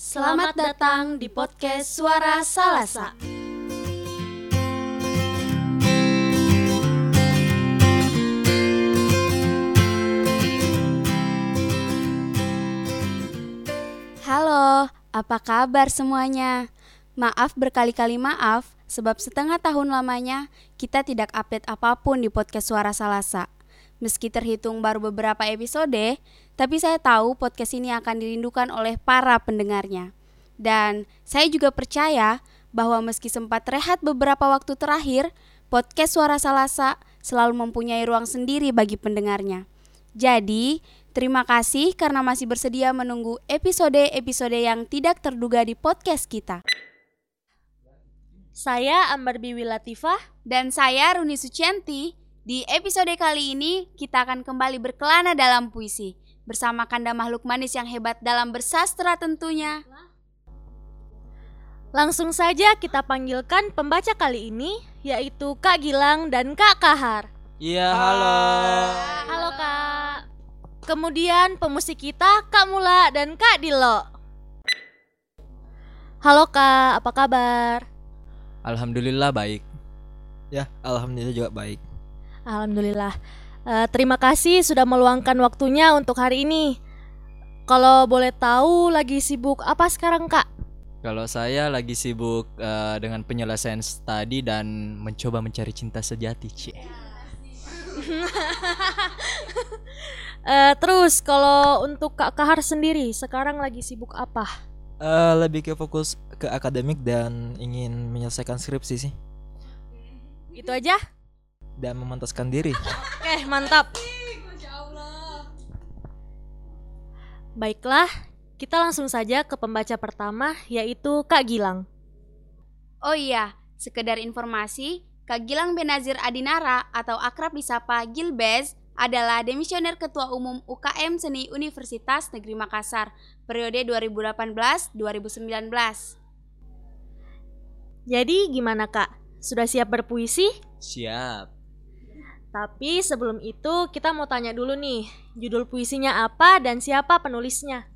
Selamat datang di podcast Suara Salasa. Halo, apa kabar semuanya? Maaf berkali-kali maaf, sebab setengah tahun lamanya kita tidak update apa pun di podcast Suara Salasa. Meski terhitung baru beberapa episode, tapi saya tahu podcast ini akan dirindukan oleh para pendengarnya. Dan saya juga percaya bahwa meski sempat rehat beberapa waktu terakhir, podcast Suara Salasa selalu mempunyai ruang sendiri bagi pendengarnya. Jadi, terima kasih karena masih bersedia menunggu episode-episode yang tidak terduga di podcast kita. Saya Ambar Biwi Latifah. Dan saya Runi Sucianti. Di episode kali ini, kita akan kembali berkelana dalam puisi. Bersama kanda makhluk manis yang hebat dalam bersastra tentunya. Langsung saja kita panggilkan pembaca kali ini, yaitu Kak Gilang dan Kak Kahar. Iya, halo. Halo Kak. Kemudian pemusik kita Kak Mula dan Kak Dilo. Halo Kak, apa kabar? Alhamdulillah baik. Ya, alhamdulillah juga baik. Alhamdulillah. Eh, terima kasih sudah meluangkan waktunya untuk hari ini. Kalau boleh tahu lagi sibuk apa sekarang Kak? Kalau saya lagi sibuk eh, dengan penyelesaian studi dan mencoba mencari cinta sejati, Cie. Eh, terus kalau untuk Kak Kahar sendiri sekarang lagi sibuk apa? Eh, lebih ke fokus ke akademik dan ingin menyelesaikan skripsi sih Itu aja? Dan memantaskan diri. Oke, mantap. Baiklah, kita langsung saja ke pembaca pertama yaitu Kak Gilang. Oh iya, sekedar informasi, Kak Gilang Benazir Adinara atau akrab disapa Gilbez adalah demisioner Ketua Umum UKM Seni Universitas Negeri Makassar periode 2018-2019. Jadi gimana Kak? Sudah siap berpuisi? Siap. Tapi sebelum itu kita mau tanya dulu nih, judul puisinya apa dan siapa penulisnya?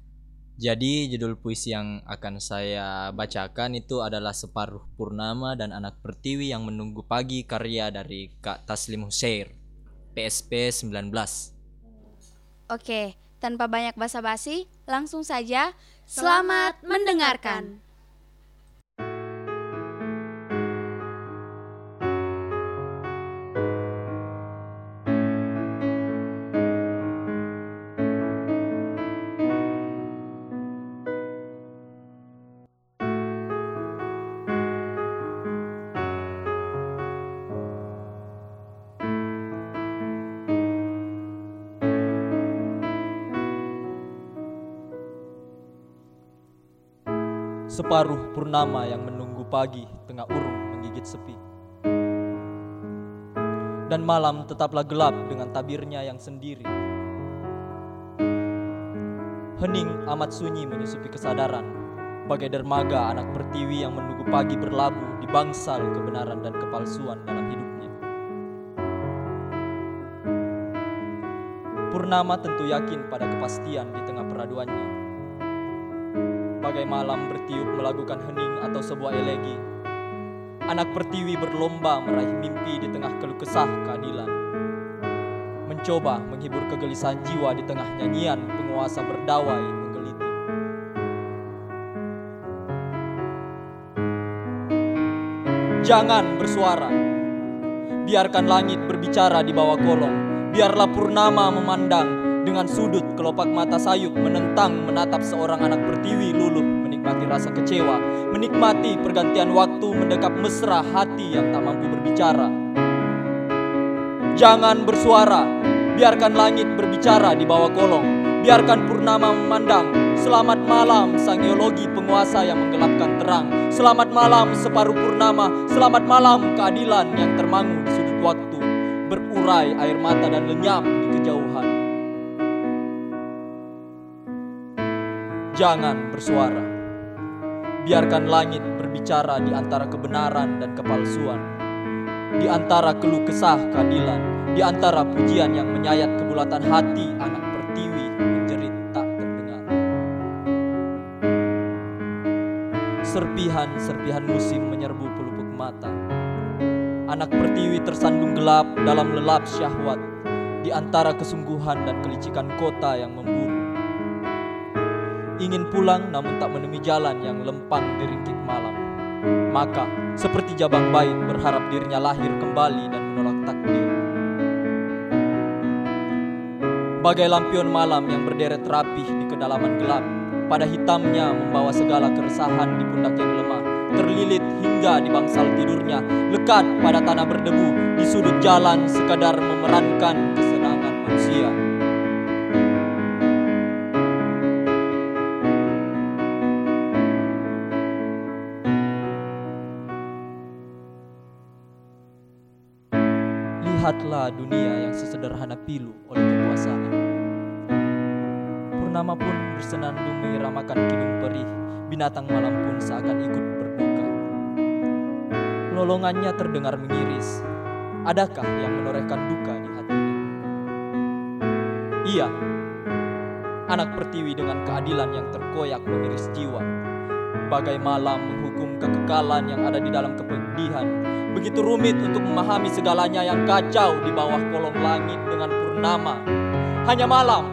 Jadi judul puisi yang akan saya bacakan itu adalah Separuh Purnama dan Anak Pertiwi yang Menunggu Pagi karya dari Kak Taslim Husair. PSP 19. Oke, tanpa banyak basa-basi, langsung saja selamat mendengarkan. Separuh purnama yang menunggu pagi tengah urung menggigit sepi. Dan malam tetaplah gelap dengan tabirnya yang sendiri. Hening amat sunyi menyusupi kesadaran, bagai dermaga anak pertiwi yang menunggu pagi berlabuh di bangsal kebenaran dan kepalsuan dalam hidupnya. Purnama tentu yakin pada kepastian di tengah peraduannya bagai malam bertiup melakukan hening atau sebuah elegi. Anak pertiwi berlomba meraih mimpi di tengah keluh kesah keadilan. Mencoba menghibur kegelisahan jiwa di tengah nyanyian penguasa berdawai menggeliti. Jangan bersuara. Biarkan langit berbicara di bawah kolong. Biarlah purnama memandang dengan sudut kelopak mata sayup menentang menatap seorang anak pertiwi luluh menikmati rasa kecewa, menikmati pergantian waktu mendekap mesra hati yang tak mampu berbicara. Jangan bersuara, biarkan langit berbicara di bawah kolong, biarkan purnama memandang. Selamat malam sang geologi penguasa yang menggelapkan terang. Selamat malam separuh purnama, selamat malam keadilan yang termangu di sudut waktu. Berurai air mata dan lenyap di kejauhan. Jangan bersuara. Biarkan langit berbicara di antara kebenaran dan kepalsuan. Di antara keluh kesah keadilan, di antara pujian yang menyayat kebulatan hati anak pertiwi menjerit tak terdengar. Serpihan-serpihan musim menyerbu pelupuk mata. Anak pertiwi tersandung gelap dalam lelap syahwat di antara kesungguhan dan kelicikan kota yang memburu. Ingin pulang namun tak menemui jalan yang lempang di ringkik malam. Maka, seperti jabang bait berharap dirinya lahir kembali dan menolak takdir. Bagai lampion malam yang berderet rapih di kedalaman gelap, pada hitamnya membawa segala keresahan di pundak yang lemah, terlilit hingga di bangsal tidurnya, lekat pada tanah berdebu, di sudut jalan sekadar memerankan kesenangan manusia. Lihatlah dunia yang sesederhana pilu oleh kekuasaan. Purnama pun bersenandung mengiramakan kidung perih, binatang malam pun seakan ikut berduka. Lolongannya terdengar mengiris. Adakah yang menorehkan duka di hatinya? Iya, anak pertiwi dengan keadilan yang terkoyak mengiris jiwa. Bagai malam menghukum kekekalan yang ada di dalam kepedihan, begitu rumit untuk memahami segalanya yang kacau di bawah kolong langit dengan purnama. Hanya malam,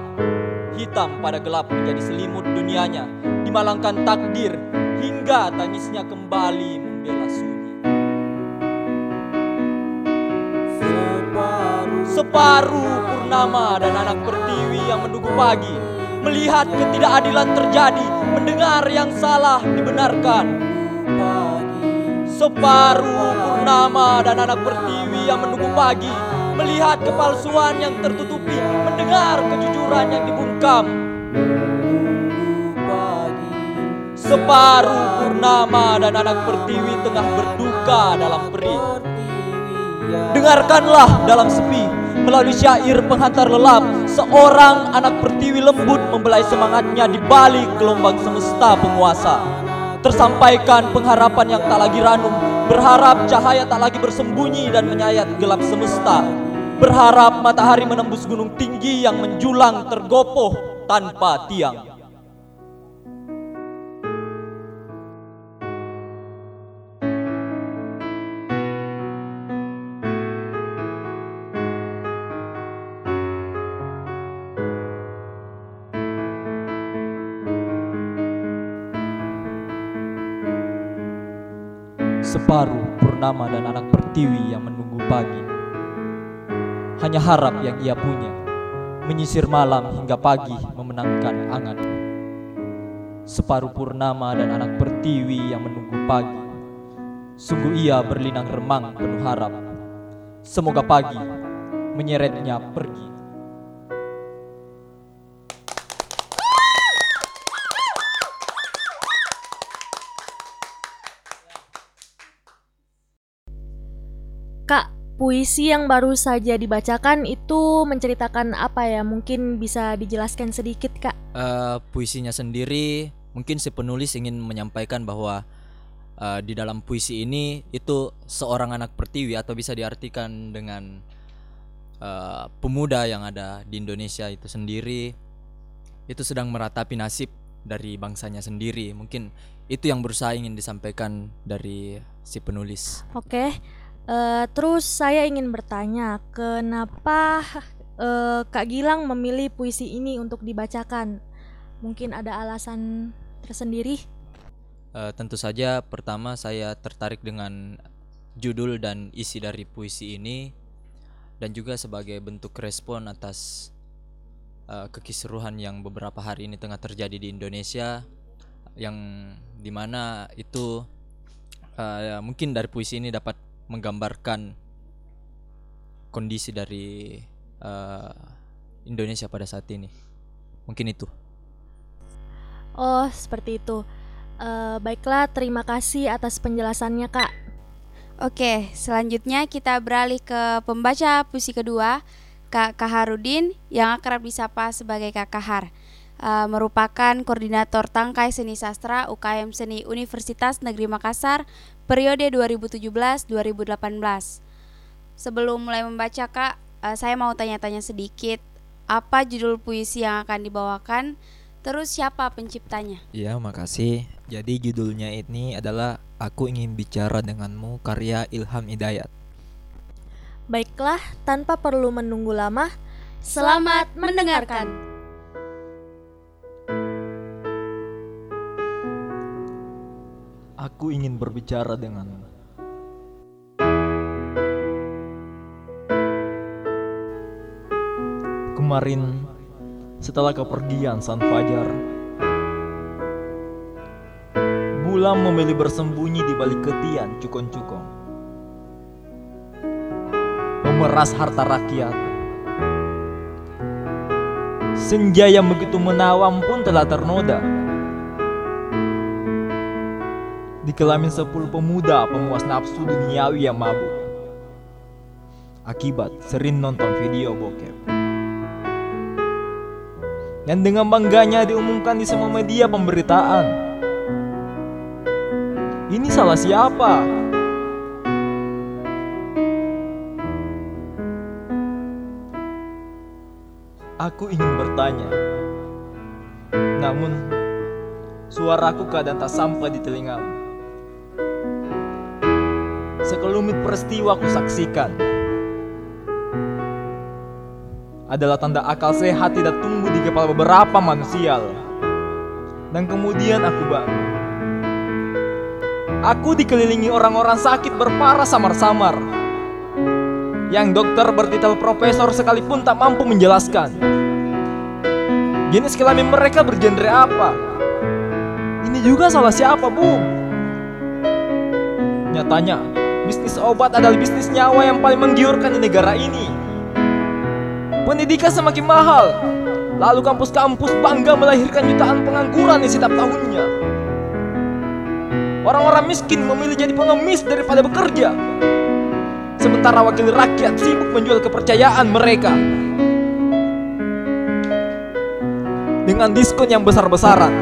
hitam pada gelap menjadi selimut dunianya, dimalangkan takdir hingga tangisnya kembali membela sunyi. Separuh purnama dan anak pertiwi yang menunggu pagi, melihat ketidakadilan terjadi, mendengar yang salah dibenarkan. Separuh purnama dan anak pertiwi yang menunggu pagi Melihat kepalsuan yang tertutupi Mendengar kejujuran yang dibungkam. Separuh purnama dan anak pertiwi tengah berduka dalam peri Dengarkanlah dalam sepi Melalui syair penghantar lelap Seorang anak pertiwi lembut membelai semangatnya di balik gelombang semesta penguasa Tersampaikan pengharapan yang tak lagi ranum Berharap cahaya tak lagi bersembunyi dan menyayat gelap semesta. Berharap matahari menembus gunung tinggi yang menjulang tergopoh tanpa tiang Separuh purnama dan anak pertiwi yang menunggu pagi. Hanya harap yang ia punya Menyisir malam hingga pagi memenangkan angan. Separuh purnama dan anak pertiwi yang menunggu pagi. Sungguh ia berlinang remang penuh harap. Semoga pagi menyeretnya pergi puisi yang baru saja dibacakan itu menceritakan apa ya? Mungkin bisa dijelaskan sedikit, Kak. Eh, puisinya sendiri mungkin si penulis ingin menyampaikan bahwa eh, di dalam puisi ini itu seorang anak pertiwi atau bisa diartikan dengan eh, pemuda yang ada di Indonesia itu sendiri itu sedang meratapi nasib dari bangsanya sendiri mungkin itu yang berusaha ingin disampaikan dari si penulis Oke. Eh, terus saya ingin bertanya, kenapa eh, Kak Gilang memilih puisi ini untuk dibacakan? Mungkin ada alasan tersendiri? Eh, tentu saja pertama saya tertarik dengan judul dan isi dari puisi ini dan juga sebagai bentuk respon atas eh, kekisruhan yang beberapa hari ini tengah terjadi di Indonesia yang di mana itu eh, mungkin dari puisi ini dapat menggambarkan kondisi dari eh, Indonesia pada saat ini mungkin itu Oh, seperti itu. Eh, baiklah, terima kasih atas penjelasannya, Kak. Oke, selanjutnya kita beralih ke pembaca puisi kedua, Kak Kaharudin yang akrab disapa sebagai Kak Kahar. Eh, merupakan koordinator Tangkai Seni Sastra UKM Seni Universitas Negeri Makassar periode 2017-2018. Sebelum mulai membaca Kak, eh, saya mau tanya-tanya sedikit, apa judul puisi yang akan dibawakan? Terus siapa penciptanya? Ya, makasih. Jadi judulnya ini adalah Aku Ingin Bicara Denganmu karya Ilham Hidayat. Baiklah, tanpa perlu menunggu lama, Selamat mendengarkan. Aku ingin berbicara denganmu. Kemarin, setelah kepergian San Fajar, Bulan memilih bersembunyi di balik ketian cukon-cukong. Memeras harta rakyat. Senja yang begitu menawam pun telah ternoda. Di kelamin sepuluh pemuda pemuas nafsu duniawi yang mabuk. Akibat sering nonton video bokep. Yang dengan bangganya diumumkan di semua media pemberitaan. Ini salah siapa? Aku ingin bertanya. Namun, suaraku kadang tak sampai di telingamu. Sekelumit peristiwa aku saksikan. Adalah tanda akal sehat tidak tumbuh di kepala beberapa manusia. Dan kemudian aku bangun. Aku dikelilingi orang-orang sakit berparah samar-samar. Yang dokter bertitel profesor sekalipun tak mampu menjelaskan. Jenis kelamin mereka bergenre apa? Ini juga salah siapa, Bu? Nyatanya, bisnis obat adalah bisnis nyawa yang paling menggiurkan di negara ini. Pendidikan semakin mahal, lalu kampus-kampus bangga melahirkan jutaan pengangguran di setiap tahunnya. Orang-orang miskin memilih jadi pengemis daripada bekerja. Sementara wakil rakyat sibuk menjual kepercayaan mereka. Dengan diskon yang besar-besaran.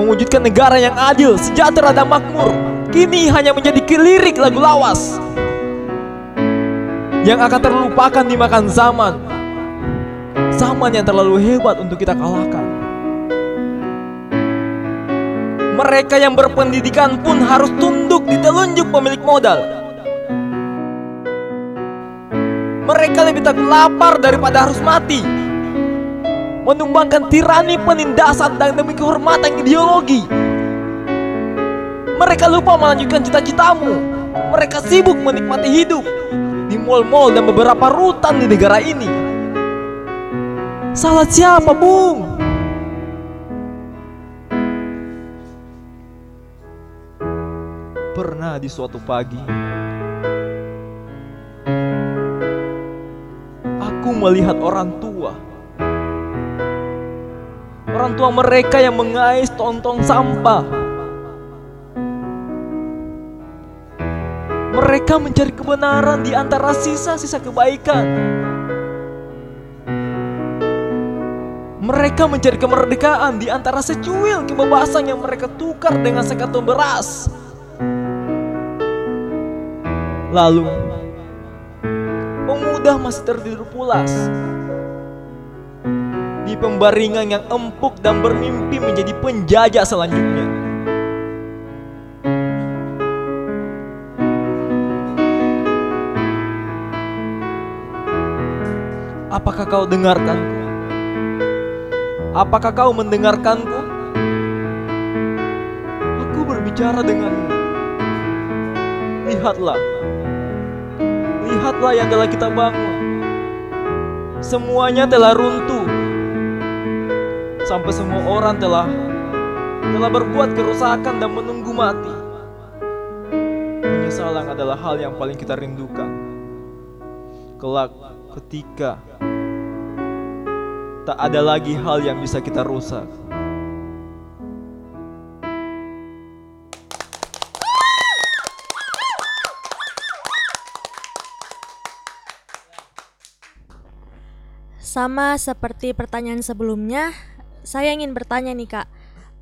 Mewujudkan negara yang adil, sejahtera dan makmur. Kini hanya menjadi kelirik lagu lawas. Yang akan terlupakan dimakan zaman. Zaman yang terlalu hebat untuk kita kalahkan. Mereka yang berpendidikan pun harus tunduk di telunjuk pemilik modal. Mereka lebih takut lapar daripada harus mati. Menumbangkan tirani penindasan dan demi kehormatan ideologi. Mereka lupa melanjutkan cita-citamu. Mereka sibuk menikmati hidup di mal-mal dan beberapa rutan di negara ini. Salah siapa, Bung? Pernah di suatu pagi, aku melihat orang tua. Orang tua mereka yang mengais tontong sampah. Mereka mencari kebenaran di antara sisa-sisa kebaikan. Mereka mencari kemerdekaan di antara secuil kebebasan yang mereka tukar dengan sekantong beras. Lalu, pemuda masih tertidur pulas di pembaringan yang empuk dan bermimpi menjadi penjajah selanjutnya. Apakah kau dengarkanku? Apakah kau mendengarkanku? Aku berbicara denganmu. Lihatlah. Lihatlah yang telah kita bangun. Semuanya telah runtuh. Sampai semua orang telah telah berbuat kerusakan dan menunggu mati. Penyesalan adalah hal yang paling kita rindukan. Kelak ketika tak ada lagi hal yang bisa kita rusak. Sama seperti pertanyaan sebelumnya, saya ingin bertanya nih kak,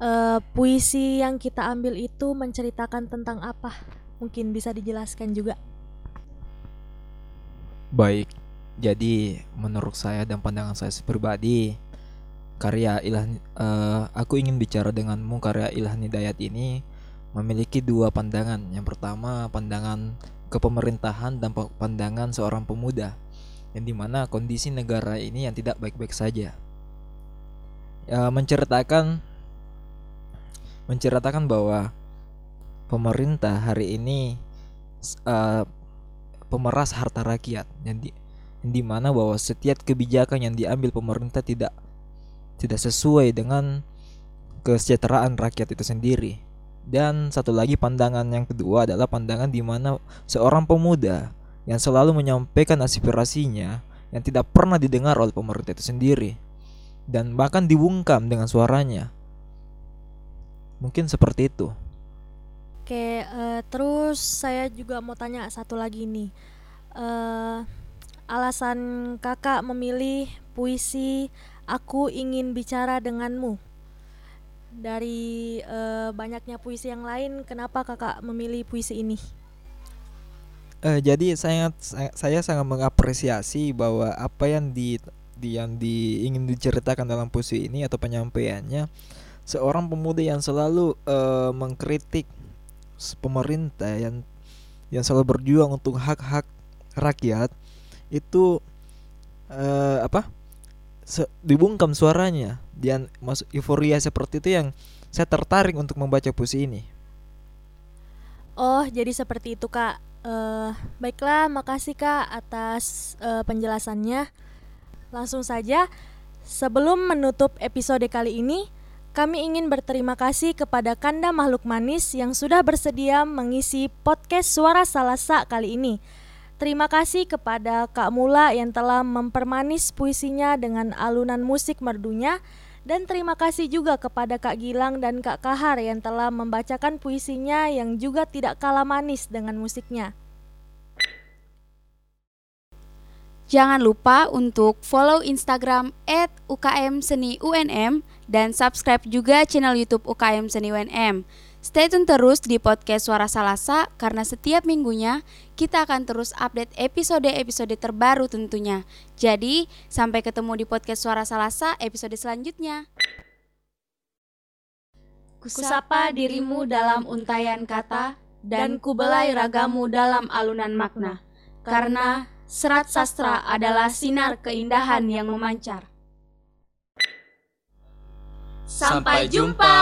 eh, puisi yang kita ambil itu menceritakan tentang apa? Mungkin bisa dijelaskan juga. Baik, jadi menurut saya dan pandangan saya pribadi, karya Ilham eh, aku ingin bicara denganmu karya Ilham Hidayat ini memiliki dua pandangan. Yang pertama pandangan kepemerintahan dan pa- pandangan seorang pemuda yang di mana kondisi negara ini yang tidak baik-baik saja. Ya, menceritakan menceritakan bahwa pemerintah hari ini eh, pemeras harta rakyat yang di di mana bahwa setiap kebijakan yang diambil pemerintah tidak tidak sesuai dengan kesejahteraan rakyat itu sendiri. Dan satu lagi pandangan yang kedua adalah pandangan di mana seorang pemuda yang selalu menyampaikan aspirasinya yang tidak pernah didengar oleh pemerintah itu sendiri dan bahkan dibungkam dengan suaranya. Mungkin seperti itu. Oke, eh, terus saya juga mau tanya satu lagi nih. Eh, alasan kakak memilih puisi "Aku Ingin Bicara Denganmu" dari eh, banyaknya puisi yang lain, kenapa kakak memilih puisi ini? Eh, jadi saya saya, sangat mengapresiasi bahwa apa yang di, yang di, ingin diceritakan dalam puisi ini atau penyampaiannya seorang pemuda yang selalu eh, mengkritik pemerintah yang yang selalu berjuang untuk hak-hak rakyat itu eh, apa se- dibungkam suaranya dan masuk euforia seperti itu yang saya tertarik untuk membaca puisi ini. Oh, jadi seperti itu, Kak. Eh, baiklah, makasih Kak atas eh, penjelasannya. Langsung saja, sebelum menutup episode kali ini, kami ingin berterima kasih kepada Kanda Makhluk Manis yang sudah bersedia mengisi podcast Suara Salasa kali ini. Terima kasih kepada Kak Mula yang telah mempermanis puisinya dengan alunan musik merdunya dan terima kasih juga kepada Kak Gilang dan Kak Kahar yang telah membacakan puisinya yang juga tidak kalah manis dengan musiknya. Jangan lupa untuk follow Instagram UKM Seni UNM dan subscribe juga channel YouTube UKM Seni UNM. Stay tune terus di podcast Suara Salasa karena setiap minggunya kita akan terus update episode-episode terbaru tentunya. Jadi, sampai ketemu di podcast Suara Salasa episode selanjutnya. Kusapa dirimu dalam untayan kata dan kubelai ragamu dalam alunan makna. Karena serat sastra adalah sinar keindahan yang memancar. Sampai jumpa.